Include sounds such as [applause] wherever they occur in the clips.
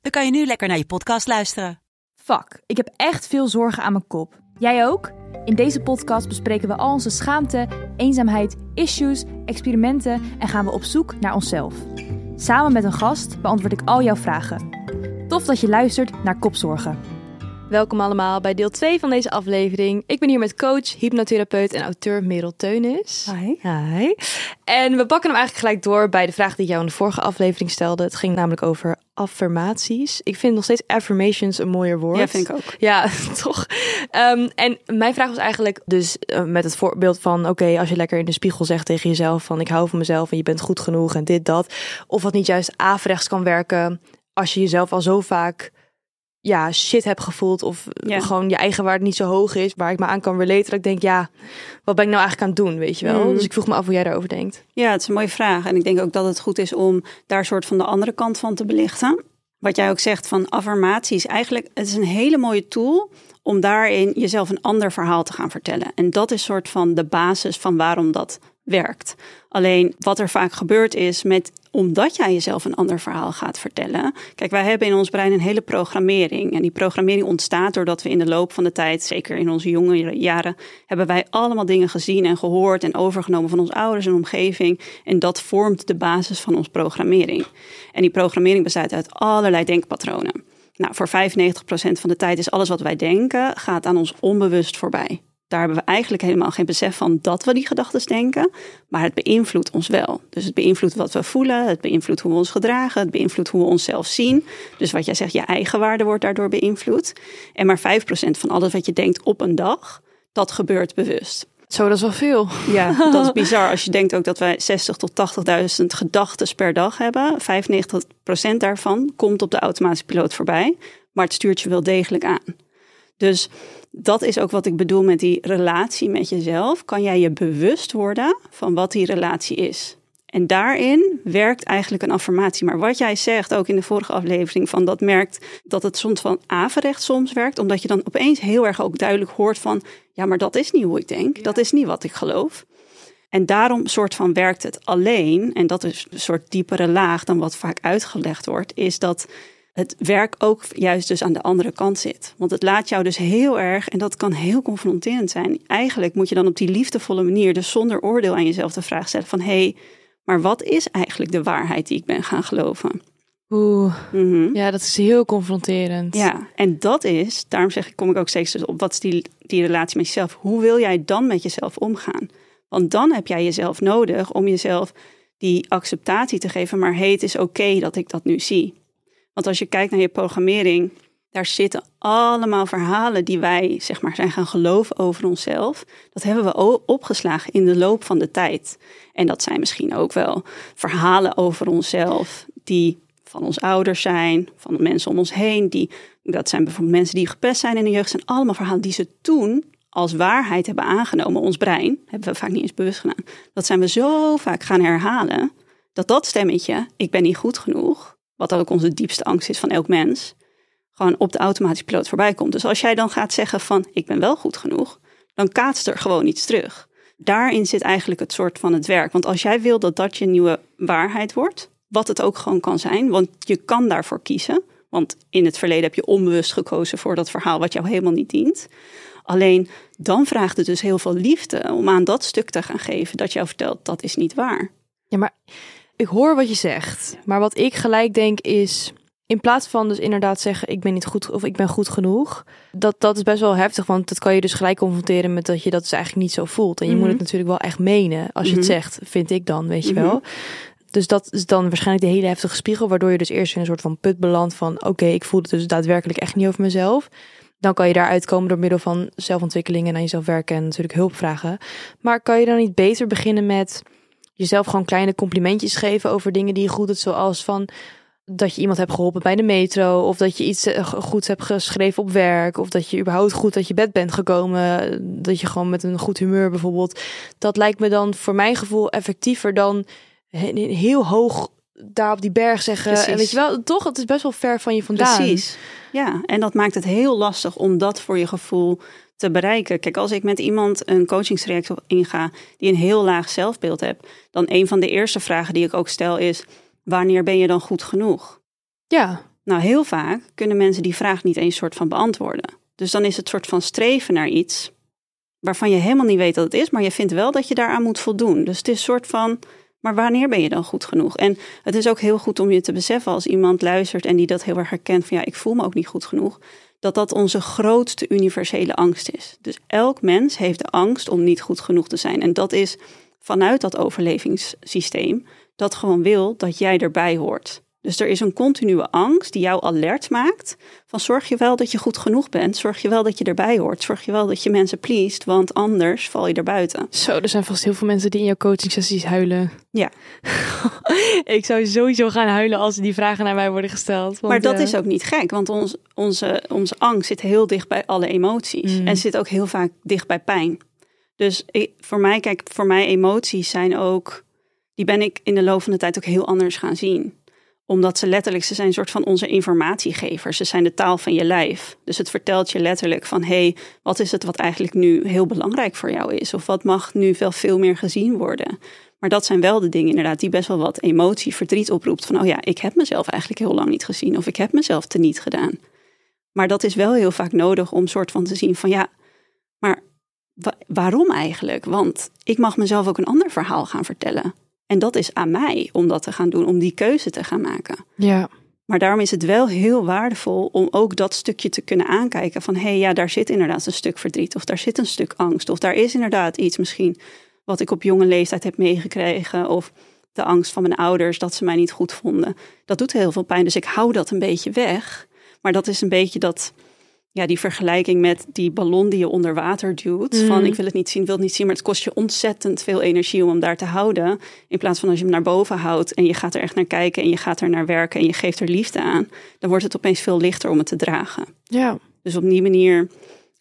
dan kan je nu lekker naar je podcast luisteren. Fuck, ik heb echt veel zorgen aan mijn kop. Jij ook? In deze podcast bespreken we al onze schaamte, eenzaamheid, issues, experimenten en gaan we op zoek naar onszelf. Samen met een gast beantwoord ik al jouw vragen. Tof dat je luistert naar Kopzorgen. Welkom allemaal bij deel 2 van deze aflevering. Ik ben hier met coach, hypnotherapeut en auteur Merel Teunis. Hi. Hi. En we pakken hem eigenlijk gelijk door bij de vraag die ik jou in de vorige aflevering stelde. Het ging namelijk over affirmaties. Ik vind nog steeds affirmations een mooier woord. Ja, vind ik ook. Ja, [laughs] toch? Ehm, en mijn vraag was eigenlijk dus eh, met het voorbeeld van... oké, als je lekker in de spiegel zegt tegen jezelf van... ik hou van mezelf en je bent goed genoeg en dit, dat. Of wat niet juist averechts kan werken als je jezelf al zo vaak ja, shit heb gevoeld of Ja. gewoon je eigen waarde niet zo hoog is, waar ik me aan kan relaten, dat ik denk, ja, wat ben ik nou eigenlijk aan het doen, weet je wel? Mm. Dus ik vroeg me af hoe jij daarover denkt. Ja, het is een mooie vraag. En ik denk ook dat het goed is om daar soort van de andere kant van te belichten. Wat jij ook zegt van affirmaties. Eigenlijk, het is een hele mooie tool om daarin jezelf een ander verhaal te gaan vertellen. En dat is soort van de basis van waarom dat werkt. Alleen wat er vaak gebeurt is met omdat jij jezelf een ander verhaal gaat vertellen. Kijk, wij hebben in ons brein een hele programmering. En die programmering ontstaat doordat we in de loop van de tijd, zeker in onze jonge jaren, hebben wij allemaal dingen gezien en gehoord en overgenomen van onze ouders en omgeving. En dat vormt de basis van onze programmering. En die programmering bestaat uit allerlei denkpatronen. Nou, voor 95% van de tijd is alles wat wij denken, gaat aan ons onbewust voorbij. Daar hebben we eigenlijk helemaal geen besef van dat we die gedachten denken, maar het beïnvloedt ons wel. Dus het beïnvloedt wat we voelen, het beïnvloedt hoe we ons gedragen, het beïnvloedt hoe we onszelf zien. Dus wat jij zegt, je eigen waarde wordt daardoor beïnvloed. En maar 5% van alles wat je denkt op een dag, dat gebeurt bewust. Zo, dat is wel veel. Ja, dat is [laughs] bizar. Als je denkt ook dat wij 60 tot 80.000 gedachten per dag hebben. 95% daarvan komt op de automatische piloot voorbij. Maar het stuurt je wel degelijk aan. Dus dat is ook wat ik bedoel met die relatie met jezelf. Kan jij je bewust worden van wat die relatie is? En daarin werkt eigenlijk een affirmatie. Maar wat jij zegt, ook in de vorige aflevering, van dat merkt dat het soms van averecht soms werkt. Omdat je dan opeens heel erg ook duidelijk hoort van, ja, maar dat is niet hoe ik denk. Dat is niet wat ik geloof. En daarom soort van werkt het alleen, en dat is een soort diepere laag dan wat vaak uitgelegd wordt, is dat het werk ook juist dus aan de andere kant zit. Want het laat jou dus heel erg, en dat kan heel confronterend zijn. Eigenlijk moet je dan op die liefdevolle manier, dus zonder oordeel aan jezelf de vraag stellen van hé, hey, maar wat is eigenlijk de waarheid die ik ben gaan geloven? Oeh, Mhm. ja, dat is heel confronterend. Ja, en dat is, daarom zeg ik, kom ik ook steeds dus op, wat is die, die relatie met jezelf? Hoe wil jij dan met jezelf omgaan? Want dan heb jij jezelf nodig om jezelf die acceptatie te geven, maar hey, het is oké dat ik dat nu zie. Want als je kijkt naar je programmering, daar zitten allemaal verhalen die wij zeg maar zijn gaan geloven over onszelf. Dat hebben we opgeslagen in de loop van de tijd. En dat zijn misschien ook wel verhalen over onszelf die van ons ouders zijn, van de mensen om ons heen. Die, dat zijn bijvoorbeeld mensen die gepest zijn in de jeugd. zijn allemaal verhalen die ze toen als waarheid hebben aangenomen. Ons brein hebben we vaak niet eens bewust gedaan. Dat zijn we zo vaak gaan herhalen. Dat dat stemmetje, ik ben niet goed genoeg. Wat ook onze diepste angst is van elk mens. Gewoon op de automatische piloot voorbij komt. Dus als jij dan gaat zeggen van ik ben wel goed genoeg. Dan kaatst er gewoon iets terug. Daarin zit eigenlijk het soort van het werk. Want als jij wil dat dat je nieuwe waarheid wordt. Wat het ook gewoon kan zijn. Want je kan daarvoor kiezen. Want in het verleden heb je onbewust gekozen voor dat verhaal wat jou helemaal niet dient. Alleen dan vraagt het dus heel veel liefde om aan dat stuk te gaan geven dat jou vertelt dat is niet waar. Ja, maar ik hoor wat je zegt. Maar wat ik gelijk denk is, in plaats van dus inderdaad zeggen ik ben niet goed of ik ben goed genoeg, dat, dat is best wel heftig, want dat kan je dus gelijk confronteren met dat je dat dus eigenlijk niet zo voelt. En je moet Mhm. het natuurlijk wel echt menen als je het Mhm. zegt, vind ik dan, weet je Mhm. wel. Dus dat is dan waarschijnlijk de hele heftige spiegel, waardoor je dus eerst in een soort van put belandt van oké, ik voel het dus daadwerkelijk echt niet over mezelf. Dan kan je daaruit komen door middel van zelfontwikkeling en aan jezelf werken en natuurlijk hulp vragen. Maar kan je dan niet beter beginnen met jezelf gewoon kleine complimentjes geven over dingen die je goed doet, zoals van dat je iemand hebt geholpen bij de metro. Of dat je iets eh, goeds hebt geschreven op werk. Of dat je überhaupt goed uit je bed bent gekomen. Dat je gewoon met een goed humeur bijvoorbeeld. Dat lijkt me dan voor mijn gevoel effectiever dan heel hoog daar op die berg zeggen. En weet je wel, toch? Het is best wel ver van je vandaan. Precies. Ja, en dat maakt het heel lastig om dat voor je gevoel te bereiken. Kijk, als ik met iemand een coachingstraject inga die een heel laag zelfbeeld hebt, dan een van de eerste vragen die ik ook stel is: wanneer ben je dan goed genoeg? Ja. Nou, heel vaak kunnen mensen die vraag niet eens soort van beantwoorden. Dus dan is het soort van streven naar iets waarvan je helemaal niet weet dat het is, maar je vindt wel dat je daaraan moet voldoen. Dus het is een soort van, maar wanneer ben je dan goed genoeg? En het is ook heel goed om je te beseffen als iemand luistert en die dat heel erg herkent van ja, ik voel me ook niet goed genoeg, dat dat onze grootste universele angst is. Dus elk mens heeft de angst om niet goed genoeg te zijn. En dat is vanuit dat overlevingssysteem dat gewoon wil dat jij erbij hoort. Dus er is een continue angst die jou alert maakt van zorg je wel dat je goed genoeg bent, zorg je wel dat je erbij hoort, zorg je wel dat je mensen pleest, want anders val je er buiten. Zo, er zijn vast heel veel mensen die in jouw coaching sessies huilen. Ja. [laughs] ik zou sowieso gaan huilen als die vragen naar mij worden gesteld. Want, maar dat is ook niet gek, want ons, onze, onze angst zit heel dicht bij alle emoties mm. en zit ook heel vaak dicht bij pijn. Dus ik, voor mij, kijk, voor mij emoties zijn ook, die ben ik in de loop van de tijd ook heel anders gaan zien omdat ze letterlijk, ze zijn een soort van onze informatiegevers. Ze zijn de taal van je lijf. Dus het vertelt je letterlijk van, hé, hey, wat is het wat eigenlijk nu heel belangrijk voor jou is? Of wat mag nu wel veel meer gezien worden? Maar dat zijn wel de dingen inderdaad die best wel wat emotie, verdriet oproept. Van, oh ja, ik heb mezelf eigenlijk heel lang niet gezien. Of ik heb mezelf teniet gedaan. Maar dat is wel heel vaak nodig om soort van te zien van, ja, maar waarom eigenlijk? Want ik mag mezelf ook een ander verhaal gaan vertellen. En dat is aan mij om dat te gaan doen, om die keuze te gaan maken. Ja. Maar daarom is het wel heel waardevol om ook dat stukje te kunnen aankijken. Van hé, hey, ja, daar zit inderdaad een stuk verdriet. Of daar zit een stuk angst. Of daar is inderdaad iets misschien wat ik op jonge leeftijd heb meegekregen. Of de angst van mijn ouders dat ze mij niet goed vonden. Dat doet heel veel pijn. Dus ik hou dat een beetje weg. Maar dat is een beetje dat ja, die vergelijking met die ballon die je onder water duwt. Van mm. ik wil het niet zien, wil het niet zien, maar het kost je ontzettend veel energie om hem daar te houden. In plaats van als je hem naar boven houdt en je gaat er echt naar kijken en je gaat er naar werken en je geeft er liefde aan, dan wordt het opeens veel lichter om het te dragen. Ja. Dus op die manier,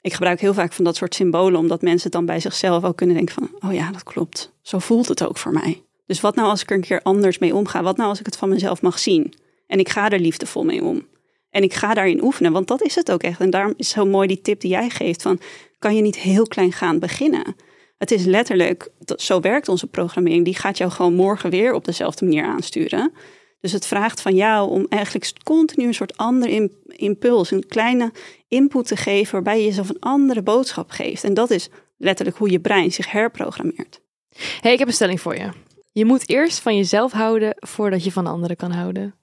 ik gebruik heel vaak van dat soort symbolen, omdat mensen het dan bij zichzelf ook kunnen denken van, oh ja, dat klopt. Zo voelt het ook voor mij. Dus wat nou als ik er een keer anders mee omga? Wat nou als ik het van mezelf mag zien? En ik ga er liefdevol mee om. En ik ga daarin oefenen, want dat is het ook echt. En daarom is zo mooi die tip die jij geeft van, kan je niet heel klein gaan beginnen? Het is letterlijk, zo werkt onze programmering, die gaat jou gewoon morgen weer op dezelfde manier aansturen. Dus het vraagt van jou om eigenlijk continu een soort ander impuls, een kleine input te geven waarbij je jezelf een andere boodschap geeft. En dat is letterlijk hoe je brein zich herprogrammeert. hey, ik heb een stelling voor je. Je moet eerst van jezelf houden voordat je van anderen kan houden.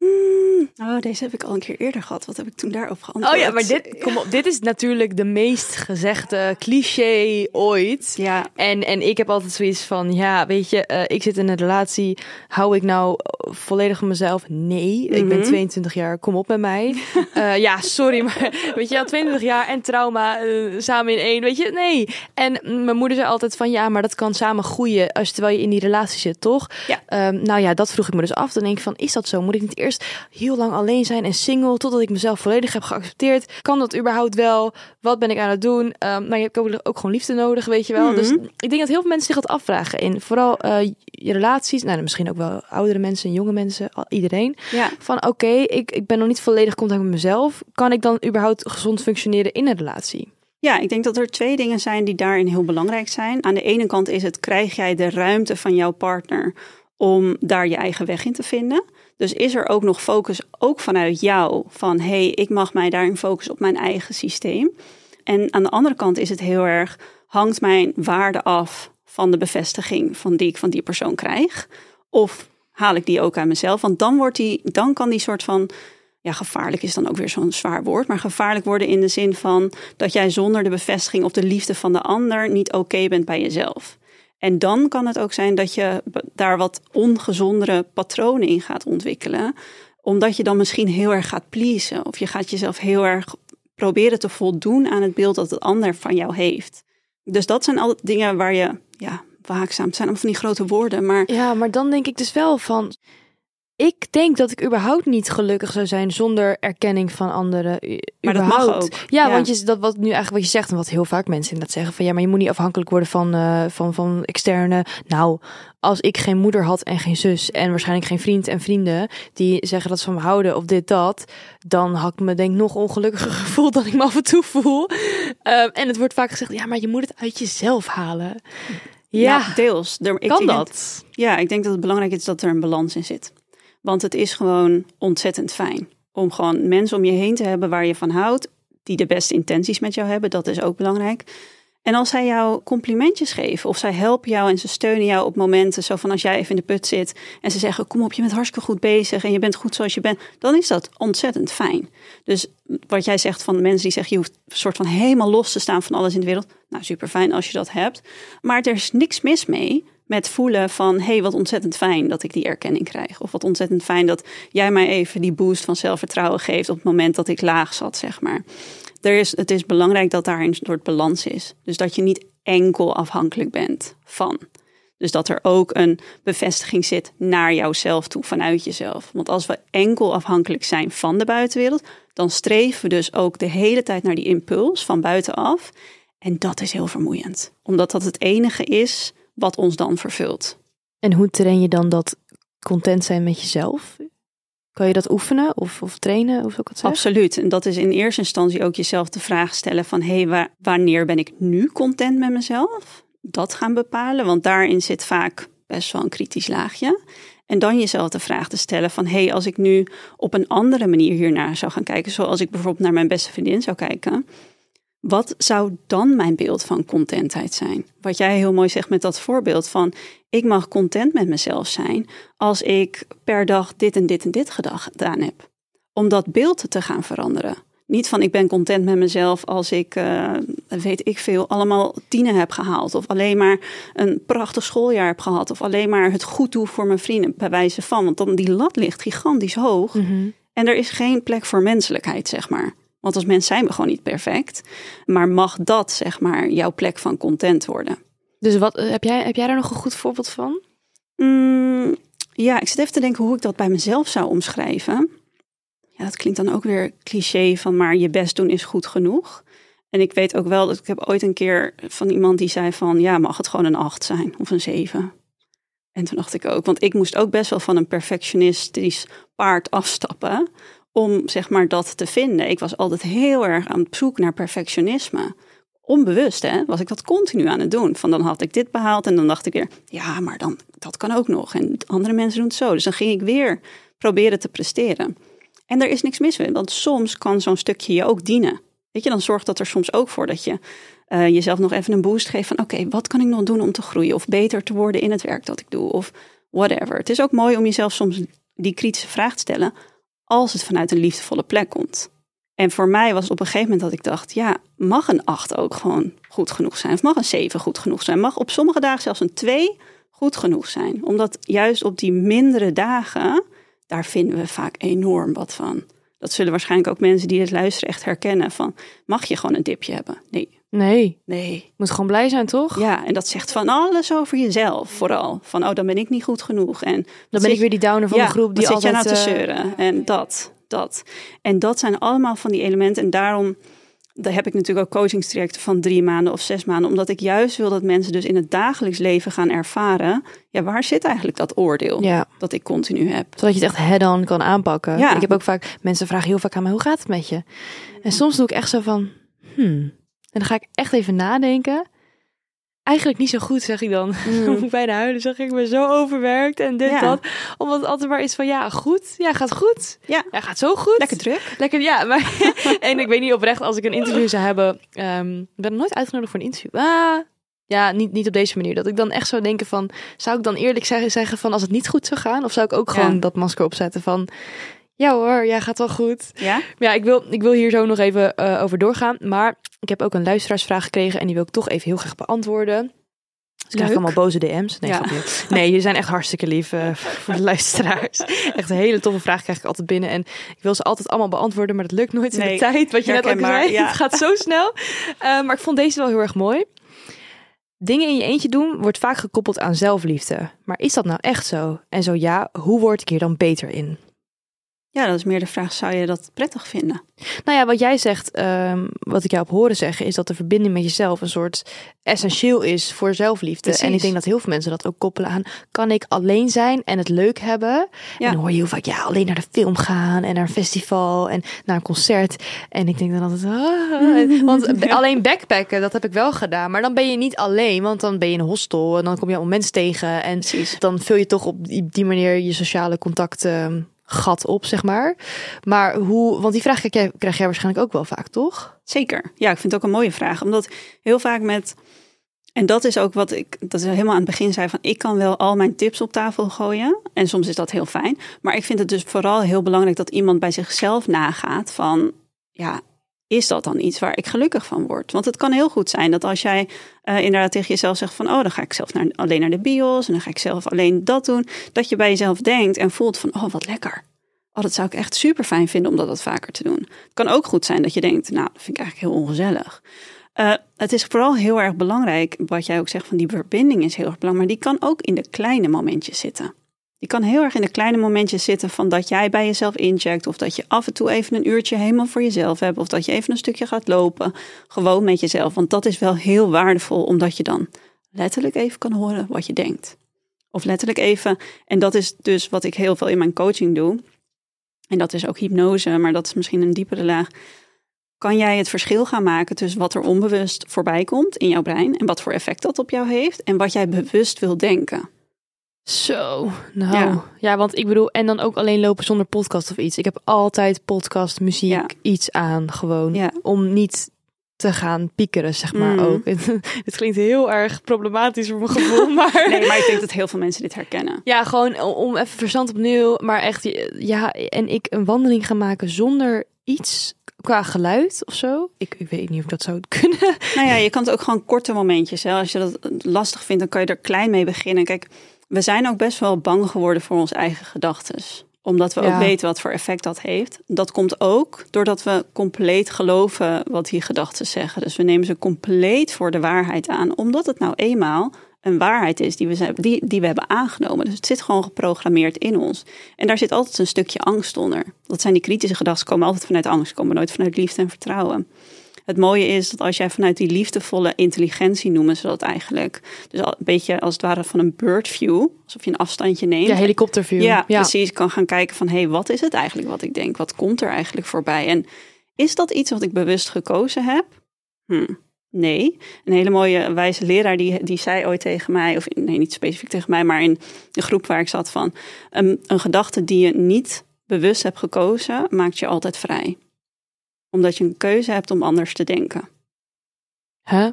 Hmm, oh, deze heb ik al een keer eerder gehad. Wat heb ik toen daarop geantwoord? Oh ja, maar dit, kom op, dit is natuurlijk de meest gezegde cliché ooit. Ja. En, en ik heb altijd zoiets van, ja, weet je, uh, ik zit in een relatie. Hou ik nou volledig van mezelf? Nee, ik ben 22 mhm. jaar, kom op met mij. uh, [laughs] ja, sorry, maar weet je, al 22 jaar en trauma uh, samen in één, weet je, nee. En mijn moeder zei altijd van, ja, maar dat kan samen groeien als terwijl je in die relatie zit, toch? Ja. Um, nou ja, dat vroeg ik me dus af. Dan denk ik van, is dat zo? Moet ik niet eerst heel lang alleen zijn en single totdat ik mezelf volledig heb geaccepteerd. Kan dat überhaupt wel? Wat ben ik aan het doen? Um, maar je hebt ook, gewoon liefde nodig, weet je wel. Dus mhm. ik denk dat heel veel mensen zich dat afvragen. In vooral uh, je relaties, nou misschien ook wel oudere mensen, jonge mensen, iedereen. Ja. Van oké, ik, ik ben nog niet volledig contact met mezelf. Kan ik dan überhaupt gezond functioneren in een relatie? Ja, ik denk dat er twee dingen zijn die daarin heel belangrijk zijn. Aan de ene kant is het, krijg jij de ruimte van jouw partner om daar je eigen weg in te vinden? Dus is er ook nog focus, ook vanuit jou, van hé, hey, ik mag mij daarin focussen op mijn eigen systeem. En aan de andere kant is het heel erg, hangt mijn waarde af van de bevestiging van die ik van die persoon krijg? Of haal ik die ook aan mezelf? Want dan, wordt die, dan kan die soort van, ja, gevaarlijk is dan ook weer zo'n zwaar woord, maar gevaarlijk worden in de zin van dat jij zonder de bevestiging of de liefde van de ander niet oké bent bij jezelf. En dan kan het ook zijn dat je daar wat ongezondere patronen in gaat ontwikkelen. Omdat je dan misschien heel erg gaat pleasen. Of je gaat jezelf heel erg proberen te voldoen aan het beeld dat het ander van jou heeft. Dus dat zijn altijd dingen waar je ja, waakzaam. Zijn allemaal van die grote woorden. Maar... Ja, maar dan denk ik dus wel van ik denk dat ik überhaupt niet gelukkig zou zijn zonder erkenning van anderen. Maar dat mag ook. Ja, Ja. want je, dat wat nu eigenlijk wat je zegt en wat heel vaak mensen inderdaad zeggen van ja, maar je moet niet afhankelijk worden van, eh, van, van externe. Nou, als ik geen moeder had en geen zus en waarschijnlijk geen vriend en vrienden die zeggen dat ze van me houden of dit dat, dan had ik me denk ik nog ongelukkiger [laughs] gevoeld dan ik me af en toe voel. Ehm, en het wordt vaak gezegd ja, maar je moet het uit jezelf halen. Ja, Nou, deels. Ik kan denk- dat? Ja, ik denk dat het belangrijk is dat er een balans in zit. Want het is gewoon ontzettend fijn om gewoon mensen om je heen te hebben waar je van houdt, die de beste intenties met jou hebben. Dat is ook belangrijk. En als zij jou complimentjes geven of zij helpen jou en ze steunen jou op momenten, zo van als jij even in de put zit en ze zeggen kom op, je bent hartstikke goed bezig en je bent goed zoals je bent, dan is dat ontzettend fijn. Dus wat jij zegt van mensen die zeggen je hoeft een soort van helemaal los te staan van alles in de wereld, nou super fijn als je dat hebt. Maar er is niks mis mee met voelen van hé, hey, wat ontzettend fijn dat ik die erkenning krijg. Of wat ontzettend fijn dat jij mij even die boost van zelfvertrouwen geeft op het moment dat ik laag zat, zeg maar. Er is, het is belangrijk dat daar een soort balans is. Dus dat je niet enkel afhankelijk bent van. Dus dat er ook een bevestiging zit naar jouzelf toe, vanuit jezelf. Want als we enkel afhankelijk zijn van de buitenwereld, dan streven we dus ook de hele tijd naar die impuls van buitenaf. En dat is heel vermoeiend, omdat dat het enige is wat ons dan vervult. En hoe train je dan dat content zijn met jezelf? Kan je dat oefenen of, of trainen, of zeggen? Absoluut. En dat is in eerste instantie ook jezelf de vraag stellen van... hé, hey, wanneer ben ik nu content met mezelf? Dat gaan bepalen, want daarin zit vaak best wel een kritisch laagje. En dan jezelf de vraag te stellen van... hé, hey, als ik nu op een andere manier hiernaar zou gaan kijken... zoals ik bijvoorbeeld naar mijn beste vriendin zou kijken... Wat zou dan mijn beeld van contentheid zijn? Wat jij heel mooi zegt met dat voorbeeld van ik mag content met mezelf zijn als ik per dag dit en dit en dit gedaan heb. Om dat beeld te gaan veranderen. Niet van ik ben content met mezelf als ik, uh, weet ik veel, allemaal tienen heb gehaald. Of alleen maar een prachtig schooljaar heb gehad. Of alleen maar het goed doe voor mijn vrienden, bij wijze van. Want dan die lat ligt gigantisch hoog. Mm -hmm. En er is geen plek voor menselijkheid, zeg maar. Want als mens zijn we gewoon niet perfect. Maar mag dat, zeg maar, jouw plek van content worden? Dus wat, heb, jij, heb jij daar nog een goed voorbeeld van? Mm, ja, ik zit even te denken hoe ik dat bij mezelf zou omschrijven. Ja, dat klinkt dan ook weer cliché van maar je best doen is goed genoeg. En ik weet ook wel dat ik heb ooit een keer van iemand die zei van ja, mag het gewoon een 8 zijn of een 7. En toen dacht ik ook, want ik moest ook best wel van een perfectionistisch paard afstappen om zeg maar dat te vinden. Ik was altijd heel erg aan het zoek naar perfectionisme. Onbewust hè, was ik dat continu aan het doen. Van dan had ik dit behaald en dan dacht ik weer, ja, maar dan dat kan ook nog. En andere mensen doen het zo. Dus dan ging ik weer proberen te presteren. En er is niks mis mee, want soms kan zo'n stukje je ook dienen. Weet je, dan zorgt dat er soms ook voor dat je uh, jezelf nog even een boost geeft van oké, wat kan ik nog doen om te groeien of beter te worden in het werk dat ik doe of whatever. Het is ook mooi om jezelf soms die kritische vraag te stellen als het vanuit een liefdevolle plek komt. En voor mij was het op een gegeven moment dat ik dacht, ja, mag een 8 ook gewoon goed genoeg zijn? Of mag een 7 goed genoeg zijn? Mag op sommige dagen zelfs een 2 goed genoeg zijn? Omdat juist op die mindere dagen, daar vinden we vaak enorm wat van. Dat zullen waarschijnlijk ook mensen die dit luisteren echt herkennen van, mag je gewoon een dipje hebben? Nee. Nee. Nee. Moet gewoon blij zijn, toch? Ja, en dat zegt van alles over jezelf vooral. Van, oh, dan ben ik niet goed genoeg. En dan ben ik weer die downer van ja, de groep die wat altijd... zit jij nou te zeuren? Uh, en dat, dat. En dat zijn allemaal van die elementen. En daarom daar heb ik natuurlijk ook coachingstrajecten van drie maanden of zes maanden. Omdat ik juist wil dat mensen dus in het dagelijks leven gaan ervaren. Ja, waar zit eigenlijk dat oordeel ja. dat ik continu heb? Zodat je het echt head-on kan aanpakken. Ja. Ik heb ook vaak, mensen vragen heel vaak aan mij, hoe gaat het met je? En soms doe ik echt zo van, hmm. En dan ga ik echt even nadenken. Eigenlijk niet zo goed, zeg ik dan. Mm. [laughs] Bijna huilen, zeg ik. Ik ben zo overwerkt en dit, Ja. dat. Omdat het altijd maar is van, ja, goed. Ja, gaat goed. Ja. Ja, gaat zo goed. Lekker druk. Lekker, ja. Maar, [laughs] [laughs] en ik weet niet oprecht, als ik een interview zou hebben... ik ben nooit uitgenodigd voor een interview. Ah, ja, niet, niet op deze manier. Dat ik dan echt zou denken van... Zou ik dan eerlijk zeggen, zeggen van als het niet goed zou gaan? Of zou ik ook Ja. gewoon dat masker opzetten van... Ja hoor, ja, gaat wel goed. Ja? Maar Ja, ik wil, ik wil hier zo nog even eh, over doorgaan. Maar ik heb ook een luisteraarsvraag gekregen en die wil ik toch even heel graag beantwoorden. Dus ik krijg allemaal boze DM's. Nee, Ja. nee, jullie zijn echt hartstikke lief eh, voor de luisteraars. Echt een hele toffe vraag krijg ik altijd binnen. En ik wil ze altijd allemaal beantwoorden, maar dat lukt nooit in de tijd. Wat je net zei. ja. Het gaat zo snel. Eh, maar ik vond deze wel heel erg mooi. Dingen in je eentje doen wordt vaak gekoppeld aan zelfliefde. Maar is dat nou echt zo? En zo ja, hoe word ik hier dan beter in? Ja, dat is meer de vraag, zou je dat prettig vinden? Nou ja, wat jij zegt, ehm, wat ik jou heb horen zeggen, is dat de verbinding met jezelf een soort essentieel is voor zelfliefde. Precies. En ik denk dat heel veel mensen dat ook koppelen aan, kan ik alleen zijn en het leuk hebben? Ja. En dan hoor je heel vaak, ja, alleen naar de film gaan en naar een festival en naar een concert. En ik denk dan altijd, ah, [laughs] want alleen backpacken, dat heb ik wel gedaan. Maar dan ben je niet alleen, want dan ben je in een hostel en dan kom je allemaal mensen tegen. En Precies. dan vul je toch op die, die manier je sociale contacten gat op, zeg maar. Maar hoe, want die vraag krijg jij, krijg jij waarschijnlijk ook wel vaak, toch? Zeker. Ja, ik vind het ook een mooie vraag. Omdat heel vaak met. En dat is ook wat ik. Dat is helemaal aan het begin zei van. Ik kan wel al mijn tips op tafel gooien. En soms is dat heel fijn. Maar ik vind het dus vooral heel belangrijk dat iemand bij zichzelf nagaat van. Ja, is dat dan iets waar ik gelukkig van word? Want het kan heel goed zijn dat als jij eh, inderdaad tegen jezelf zegt van... oh, dan ga ik zelf naar, alleen naar de bios en dan ga ik zelf alleen dat doen. Dat je bij jezelf denkt en voelt van, oh, wat lekker. Oh, dat zou ik echt super fijn vinden om dat wat vaker te doen. Het kan ook goed zijn dat je denkt, nou, dat vind ik eigenlijk heel ongezellig. Eh, het is vooral heel erg belangrijk, wat jij ook zegt van die verbinding is heel erg belangrijk. Maar die kan ook in de kleine momentjes zitten. Die kan heel erg in de kleine momentjes zitten van dat jij bij jezelf incheckt. Of dat je af en toe even een uurtje helemaal voor jezelf hebt. Of dat je even een stukje gaat lopen. Gewoon met jezelf. Want dat is wel heel waardevol, omdat je dan letterlijk even kan horen wat je denkt. Of letterlijk even, en dat is dus wat ik heel veel in mijn coaching doe. En dat is ook hypnose, maar dat is misschien een diepere laag. Kan jij het verschil gaan maken tussen wat er onbewust voorbij komt in jouw brein en wat voor effect dat op jou heeft en wat jij bewust wil denken? Zo, nou. Ja. Ja. want ik bedoel, en dan ook alleen lopen zonder podcast of iets. Ik heb altijd podcast, muziek, Ja. iets aan gewoon. Ja. Om niet te gaan piekeren, zeg maar Mm. ook. [laughs] Het klinkt heel erg problematisch voor mijn gevoel, [laughs] maar... Nee, maar ik denk dat heel veel mensen dit herkennen. Ja, gewoon om- even verstand opnieuw. Maar echt, ja, en ik een wandeling gaan maken zonder iets qua geluid of zo. Ik, ik weet niet of ik dat zou kunnen. Nou ja, [laughs] je kan het ook gewoon korte momentjes. Hè. Als je dat lastig vindt, dan kan je er klein mee beginnen. Kijk, we zijn ook best wel bang geworden voor onze eigen gedachten. Omdat we Ja. ook weten wat voor effect dat heeft. Dat komt ook doordat we compleet geloven wat die gedachten zeggen. Dus we nemen ze compleet voor de waarheid aan. Omdat het nou eenmaal een waarheid is die we, zijn- die, die we hebben aangenomen. Dus het zit gewoon geprogrammeerd in ons. En daar zit altijd een stukje angst onder. Dat zijn die kritische gedachten, komen altijd vanuit angst, komen nooit vanuit liefde en vertrouwen. Het mooie is dat als jij vanuit die liefdevolle intelligentie noemen ze dat eigenlijk. Dus een beetje als het ware van een bird view, alsof je een afstandje neemt. Ja, helikopterview. Ja, precies. Kan gaan kijken van, hé, hey, wat is het eigenlijk wat ik denk? Wat komt er eigenlijk voorbij? En is dat iets wat ik bewust gekozen heb? Hm, nee. Een hele mooie wijze leraar die, die zei ooit tegen mij, of nee, niet specifiek tegen mij, maar in de groep waar ik zat van, een, een gedachte die je niet bewust hebt gekozen, maakt je altijd vrij. Omdat je een keuze hebt om anders te denken. Huh?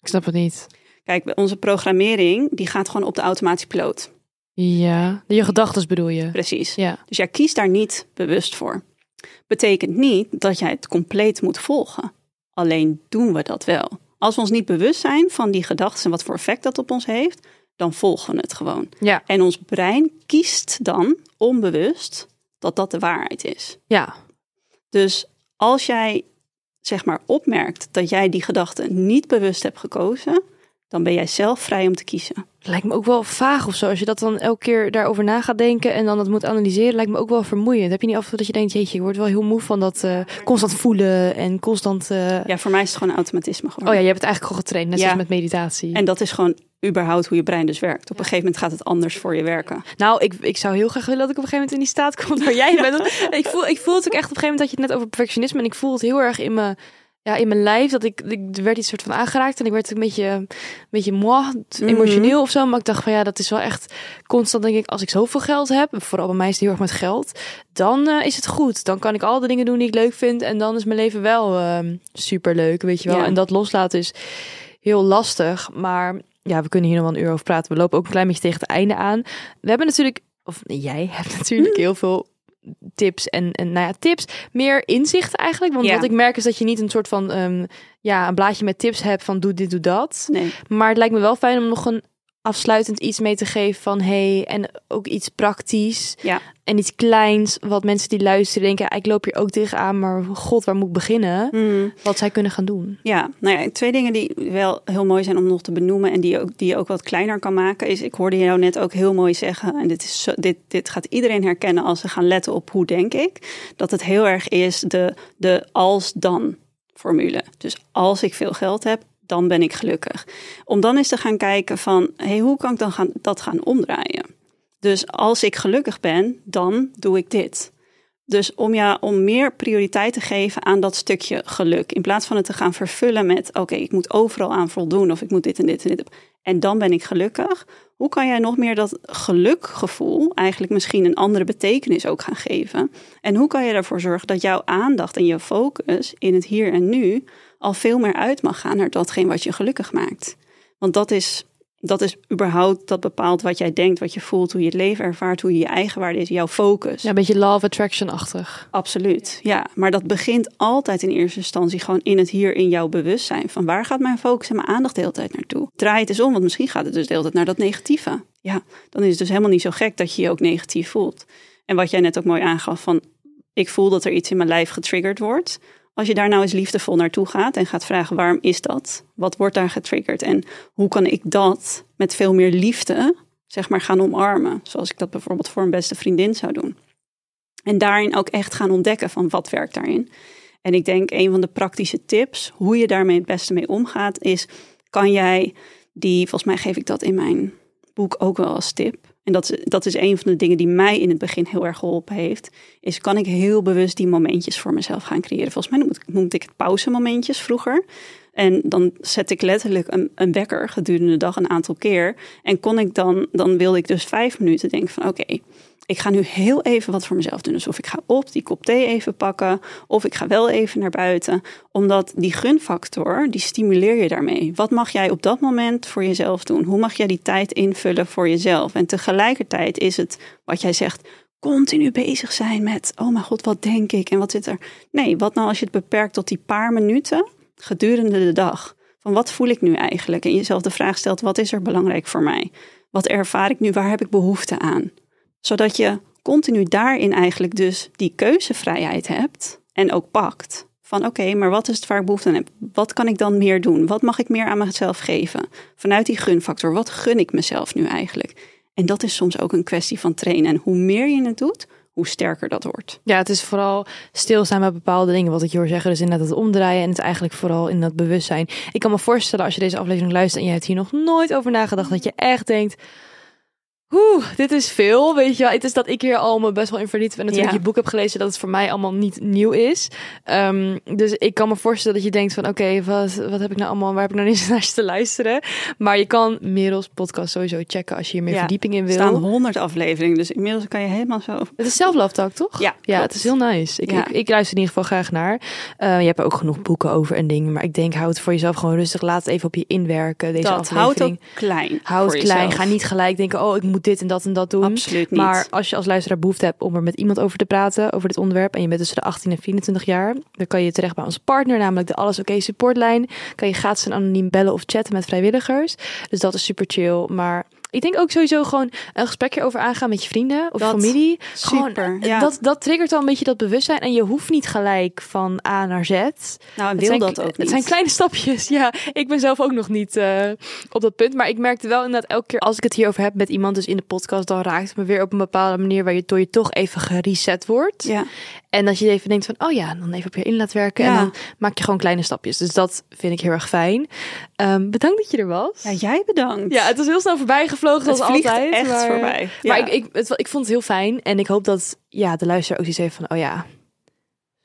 Ik snap het niet. Kijk, onze programmering, die gaat gewoon op de automatische piloot. Ja, je gedachten bedoel je. Precies. Ja. Dus jij kiest daar niet bewust voor. Betekent niet dat jij het compleet moet volgen. Alleen doen we dat wel. Als we ons niet bewust zijn van die gedachten en wat voor effect dat op ons heeft, dan volgen we het gewoon. Ja. En ons brein kiest dan onbewust dat dat de waarheid is. Ja. Dus als jij zeg maar opmerkt dat jij die gedachte niet bewust hebt gekozen, dan ben jij zelf vrij om te kiezen. Lijkt me ook wel vaag of zo. Als je dat dan elke keer daarover na gaat denken en dan dat moet analyseren, lijkt me ook wel vermoeiend. Heb je niet af en toe dat je denkt, jeetje, ik word wel heel moe van dat eh, constant voelen en constant... eh, Ja, voor mij is het gewoon automatisme Oh geworden. ja, je hebt het eigenlijk al getraind, net Ja. zoals met meditatie. En dat is gewoon überhaupt hoe je brein dus werkt. Op een gegeven moment gaat het anders voor je werken. Nou, ik, ik zou heel graag willen dat ik op een gegeven moment in die staat kom waar jij bent. [laughs] Ik voel, ik voel het ook echt op een gegeven moment dat je het net over perfectionisme en ik voel het heel erg in mijn, ja, in mijn lijf dat ik, ik er werd iets soort van aangeraakt en ik werd een beetje, een beetje moi, emotioneel of zo. Maar ik dacht van ja, dat is wel echt constant denk ik als ik zoveel geld heb, vooral bij mij is het heel erg met geld, dan eh, is het goed. Dan kan ik al de dingen doen die ik leuk vind en dan is mijn leven wel ehm super leuk, weet je wel. Ja. En dat loslaten is heel lastig, maar ja, we kunnen hier nog wel een uur over praten. We lopen ook een klein beetje tegen het einde aan. We hebben natuurlijk, of nee, jij [laughs] hebt natuurlijk heel veel tips en, en nou ja, tips, meer inzicht eigenlijk. Want Ja. wat ik merk is dat je niet een soort van, ehm, ja, een blaadje met tips hebt van doe dit, doe dat. Nee. Maar het lijkt me wel fijn om nog een afsluitend iets mee te geven van hey en ook iets praktisch Ja. en iets kleins wat mensen die luisteren denken ik loop hier ook tegenaan maar god waar moet ik beginnen Hmm. wat zij kunnen gaan doen Ja, nou ja, twee dingen die wel heel mooi zijn om nog te benoemen en die, ook, die je ook wat kleiner kan maken, is ik hoorde jou net ook heel mooi zeggen, en dit, is zo, dit, dit gaat iedereen herkennen als ze gaan letten op hoe denk ik, dat het heel erg is de, de als-dan formule. Dus als ik veel geld heb, dan ben ik gelukkig. Om dan eens te gaan kijken van, hey, hoe kan ik dan gaan, dat gaan omdraaien? Dus als ik gelukkig ben, dan doe ik dit. Dus om, ja, om meer prioriteit te geven aan dat stukje geluk. In plaats van het te gaan vervullen met: oké, ik moet overal aan voldoen of ik moet dit en dit en dit. En dan ben ik gelukkig. Hoe kan jij nog meer dat gelukgevoel eigenlijk misschien een andere betekenis ook gaan geven? En hoe kan je ervoor zorgen dat jouw aandacht en je focus in het hier en nu al veel meer uit mag gaan naar datgene wat je gelukkig maakt? Want dat is, dat is überhaupt dat bepaalt wat jij denkt, wat je voelt, hoe je het leven ervaart, hoe je je eigen waarde is, jouw focus. ja een beetje of attraction-achtig Absoluut, ja. Maar dat begint altijd in eerste instantie gewoon in het hier, in jouw bewustzijn. Van waar gaat mijn focus en mijn aandacht de hele tijd naartoe? Draai het eens om, want misschien gaat het dus de hele tijd naar dat negatieve. Ja, dan is het dus helemaal niet zo gek dat je je ook negatief voelt. En wat jij net ook mooi aangaf van, ik voel dat er iets in mijn lijf getriggerd wordt. Als je daar nou eens liefdevol naartoe gaat en gaat vragen, waarom is dat? Wat wordt daar getriggerd? En hoe kan ik dat met veel meer liefde, zeg maar, gaan omarmen? Zoals ik dat bijvoorbeeld voor een beste vriendin zou doen. En daarin ook echt gaan ontdekken van wat werkt daarin. En ik denk een van de praktische tips, hoe je daarmee het beste mee omgaat, is kan jij die, volgens mij geef ik dat in mijn boek ook wel als tip. En dat, dat is een van de dingen die mij in het begin heel erg geholpen heeft. Is kan ik heel bewust die momentjes voor mezelf gaan creëren. Volgens mij noemde ik, noemde ik het pauzemomentjes vroeger. En dan zet ik letterlijk een, een wekker gedurende de dag een aantal keer. En kon ik dan, dan wilde ik dus vijf minuten denken van oké, ik ga nu heel even wat voor mezelf doen. Dus of ik ga op die kop thee even pakken, of ik ga wel even naar buiten. Omdat die gunfactor, die stimuleer je daarmee. Wat mag jij op dat moment voor jezelf doen? Hoe mag jij die tijd invullen voor jezelf? En tegelijkertijd is het, wat jij zegt, continu bezig zijn met, oh mijn god, wat denk ik en wat zit er? Nee, wat nou als je het beperkt tot die paar minuten gedurende de dag? Van wat voel ik nu eigenlijk? En jezelf de vraag stelt, wat is er belangrijk voor mij? Wat ervaar ik nu? Waar heb ik behoefte aan? Zodat je continu daarin eigenlijk dus die keuzevrijheid hebt en ook pakt. Van oké, maar wat is het waar ik behoefte aan heb? Wat kan ik dan meer doen? Wat mag ik meer aan mezelf geven? Vanuit die gunfactor, wat gun ik mezelf nu eigenlijk? En dat is soms ook een kwestie van trainen. En hoe meer je het doet, hoe sterker dat wordt. Ja, het is vooral stilstaan bij bepaalde dingen. Wat ik je hoor zeggen, dus inderdaad het omdraaien. En het eigenlijk vooral in dat bewustzijn. Ik kan me voorstellen als je deze aflevering luistert en je hebt hier nog nooit over nagedacht. Dat je echt denkt, Oeh, dit is veel, weet je wel. Het is dat ik hier al me best wel in verdiep en natuurlijk Ja. je boek heb gelezen dat het voor mij allemaal niet nieuw is. Ehm, dus ik kan me voorstellen dat je denkt van oké, wat, wat heb ik nou allemaal, waar heb ik nou niet [laughs] naar te luisteren? Maar je kan Merels podcast sowieso checken als je hier meer Ja, verdieping in Er wil. staan honderd afleveringen, dus inmiddels kan je helemaal zo... Het is zelf love talk, toch? Ja, ja het is heel nice. Ik, Ja. ik, ik luister in ieder geval graag naar. Eh, je hebt er ook genoeg boeken over en dingen, maar ik denk houd het voor jezelf gewoon rustig. Laat het even op je inwerken. Deze dat aflevering. houdt ook klein. Houd het klein. jezelf. Ga niet gelijk denken, oh, ik moet dit en dat en dat doen. Absoluut niet. Maar als je als luisteraar behoefte hebt om er met iemand over te praten, over dit onderwerp, en je bent tussen de 18 en 24 jaar, dan kan je terecht bij onze partner, namelijk de Alles Oké supportlijn. Kan je gratis en anoniem bellen of chatten met vrijwilligers. Dus dat is super chill. Maar ik denk ook sowieso gewoon een gesprekje over aangaan met je vrienden of Dat, familie. super, Gewoon, ja. dat, dat triggert al een beetje dat bewustzijn. En je hoeft niet gelijk van A naar Z. Nou, en Het wil zijn, dat ook Het niet. zijn kleine stapjes. Ja, ik ben zelf ook nog niet eh, op dat punt. Maar ik merkte wel inderdaad elke keer als ik het hierover heb met iemand, dus in de podcast, dan raakt het me weer op een bepaalde manier waar je door je toch even gereset wordt. Ja. En dat je even denkt van, oh ja, dan even op je in laat werken. Ja. En dan maak je gewoon kleine stapjes. Dus dat vind ik heel erg fijn. Ehm, bedankt dat je er was. ja, jij bedankt. Ja, het was heel snel voorbij gevlogen zoals vliegt altijd. echt maar, voorbij. Maar ik, ik, het, ik vond het heel fijn. En ik hoop dat ja, de luisteraar ook iets heeft van, oh ja,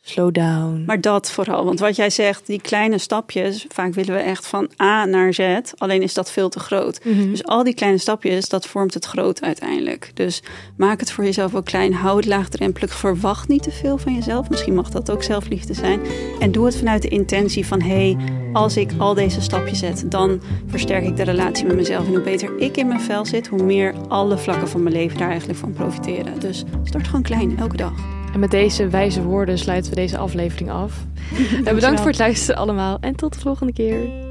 slow down. Maar dat vooral. Want wat jij zegt, die kleine stapjes, vaak willen we echt van A naar Z. Alleen is dat veel te groot. Mhm. Dus al die kleine stapjes, dat vormt het groot uiteindelijk. Dus maak het voor jezelf ook klein. Hou het laagdrempelig. Verwacht niet te veel van jezelf. Misschien mag dat ook zelfliefde zijn. En doe het vanuit de intentie van... hé, hey, als ik al deze stapjes zet... dan versterk ik de relatie met mezelf. En hoe beter ik in mijn vel zit... hoe meer alle vlakken van mijn leven daar eigenlijk van profiteren. Dus start gewoon klein, elke dag. En met deze wijze woorden sluiten we deze aflevering af. [laughs] Bedankt voor het luisteren allemaal. En tot de volgende keer.